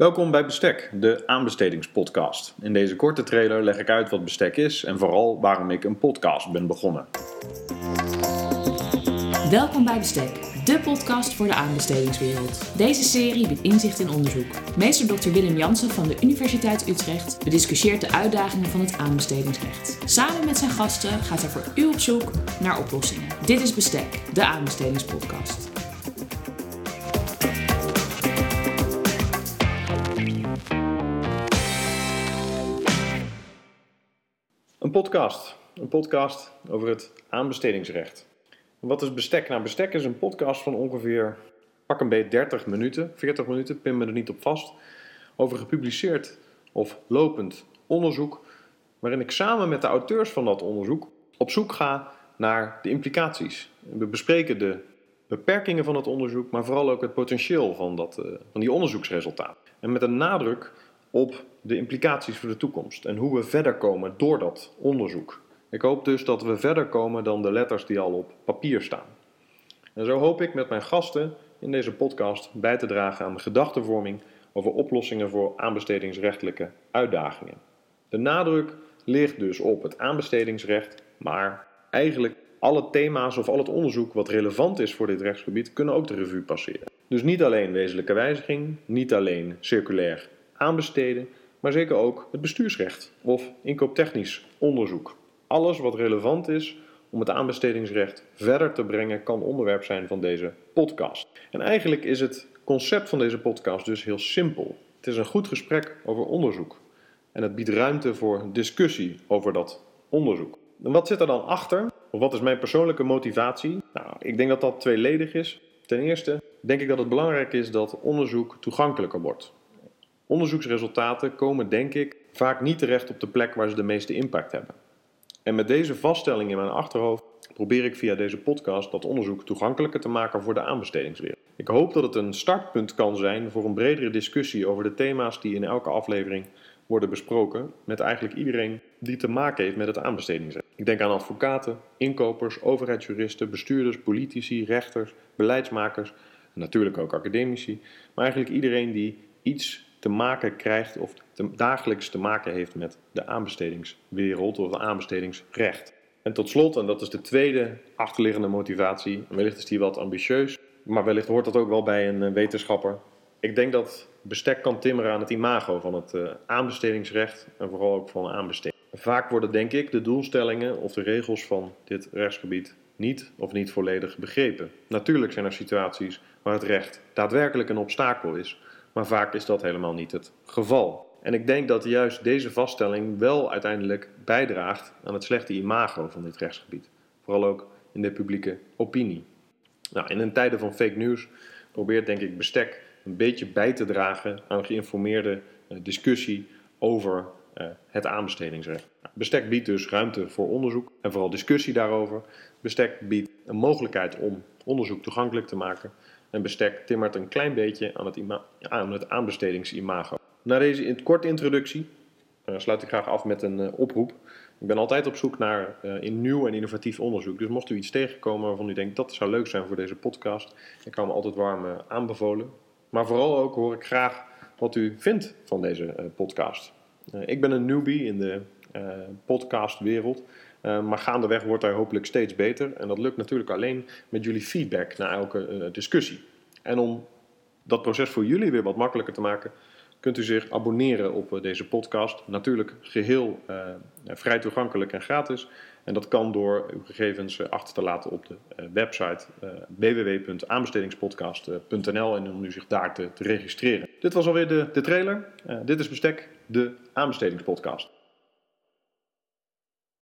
Welkom bij Bestek, de aanbestedingspodcast. In deze korte trailer leg ik uit wat bestek is en vooral waarom ik een podcast ben begonnen. Welkom bij Bestek, de podcast voor de aanbestedingswereld. Deze serie biedt inzicht in onderzoek. Meester Dr. Willem Jansen van de Universiteit Utrecht bediscussieert de uitdagingen van het aanbestedingsrecht. Samen met zijn gasten gaat hij voor u op zoek naar oplossingen. Dit is Bestek, de aanbestedingspodcast. Een podcast. Een podcast over het aanbestedingsrecht. Wat is bestek? Nou, bestek is een podcast van ongeveer pak een beetje 30 minuten, 40 minuten, pin me er niet op vast, over gepubliceerd of lopend onderzoek, waarin ik samen met de auteurs van dat onderzoek op zoek ga naar de implicaties. We bespreken de beperkingen van het onderzoek, maar vooral ook het potentieel van, dat, uh, van die onderzoeksresultaten. En met een nadruk op de implicaties voor de toekomst en hoe we verder komen door dat onderzoek. Ik hoop dus dat we verder komen dan de letters die al op papier staan. En zo hoop ik met mijn gasten in deze podcast bij te dragen aan de gedachtenvorming over oplossingen voor aanbestedingsrechtelijke uitdagingen. De nadruk ligt dus op het aanbestedingsrecht, maar eigenlijk alle thema's of al het onderzoek wat relevant is voor dit rechtsgebied kunnen ook de revue passeren. Dus niet alleen wezenlijke wijziging, niet alleen circulair aanbesteden, maar zeker ook het bestuursrecht of inkooptechnisch onderzoek. Alles wat relevant is om het aanbestedingsrecht verder te brengen, kan onderwerp zijn van deze podcast. En eigenlijk is het concept van deze podcast dus heel simpel. Het is een goed gesprek over onderzoek. En het biedt ruimte voor discussie over dat onderzoek. En wat zit er dan achter? Of wat is mijn persoonlijke motivatie? Nou, ik denk dat dat tweeledig is. Ten eerste denk ik dat het belangrijk is dat onderzoek toegankelijker wordt. Onderzoeksresultaten komen, denk ik, vaak niet terecht op de plek waar ze de meeste impact hebben. En met deze vaststelling in mijn achterhoofd probeer ik via deze podcast dat onderzoek toegankelijker te maken voor de aanbestedingswereld. Ik hoop dat het een startpunt kan zijn voor een bredere discussie over de thema's die in elke aflevering worden besproken met eigenlijk iedereen die te maken heeft met het aanbestedingsrecht. Ik denk aan advocaten, inkopers, overheidsjuristen, bestuurders, politici, rechters, beleidsmakers natuurlijk ook academici, maar eigenlijk iedereen die iets te maken krijgt of dagelijks te maken heeft met de aanbestedingswereld of het aanbestedingsrecht. En tot slot, en dat is de tweede achterliggende motivatie, wellicht is die wat ambitieus, maar wellicht hoort dat ook wel bij een eh, wetenschapper. Ik denk dat bestek kan timmeren aan het imago van het uh, aanbestedingsrecht en vooral ook van aanbesteding. Vaak worden, denk ik, de doelstellingen of de regels van dit rechtsgebied niet of niet volledig begrepen. Natuurlijk zijn er situaties waar het recht daadwerkelijk een obstakel is, maar vaak is dat helemaal niet het geval. En ik denk dat juist deze vaststelling wel uiteindelijk bijdraagt aan het slechte imago van dit rechtsgebied. Vooral ook in de publieke opinie. Nou, in een tijden van fake news probeert denk ik bestek een beetje bij te dragen aan een geïnformeerde uh, discussie over uh, het aanbestedingsrecht. Nou, bestek biedt dus ruimte voor onderzoek en vooral discussie daarover. Bestek biedt een mogelijkheid om onderzoek toegankelijk te maken. En bestek timmert een klein beetje aan het, aan het aanbestedingsimago. Na deze korte introductie uh, sluit ik graag af met een uh, oproep. Ik ben altijd op zoek naar uh, in nieuw en innovatief onderzoek. Dus mocht u iets tegenkomen waarvan u denkt dat zou leuk zijn voor deze podcast, ik kan me altijd warm aanbevolen. Maar vooral ook hoor ik graag wat u vindt van deze podcast. ik ben een newbie in de podcastwereld. Uh, maar gaandeweg wordt hij hopelijk steeds beter. En dat lukt natuurlijk alleen met jullie feedback na elke uh, discussie. En om dat proces voor jullie weer wat makkelijker te maken, kunt u zich abonneren op uh, deze podcast. Natuurlijk geheel vrij toegankelijk en gratis. En dat kan door uw gegevens achter te laten op de website www.aanbestedingspodcast.nl en om u zich daar te, te registreren. Dit was alweer de, de trailer. dit is Bestek, de aanbestedingspodcast.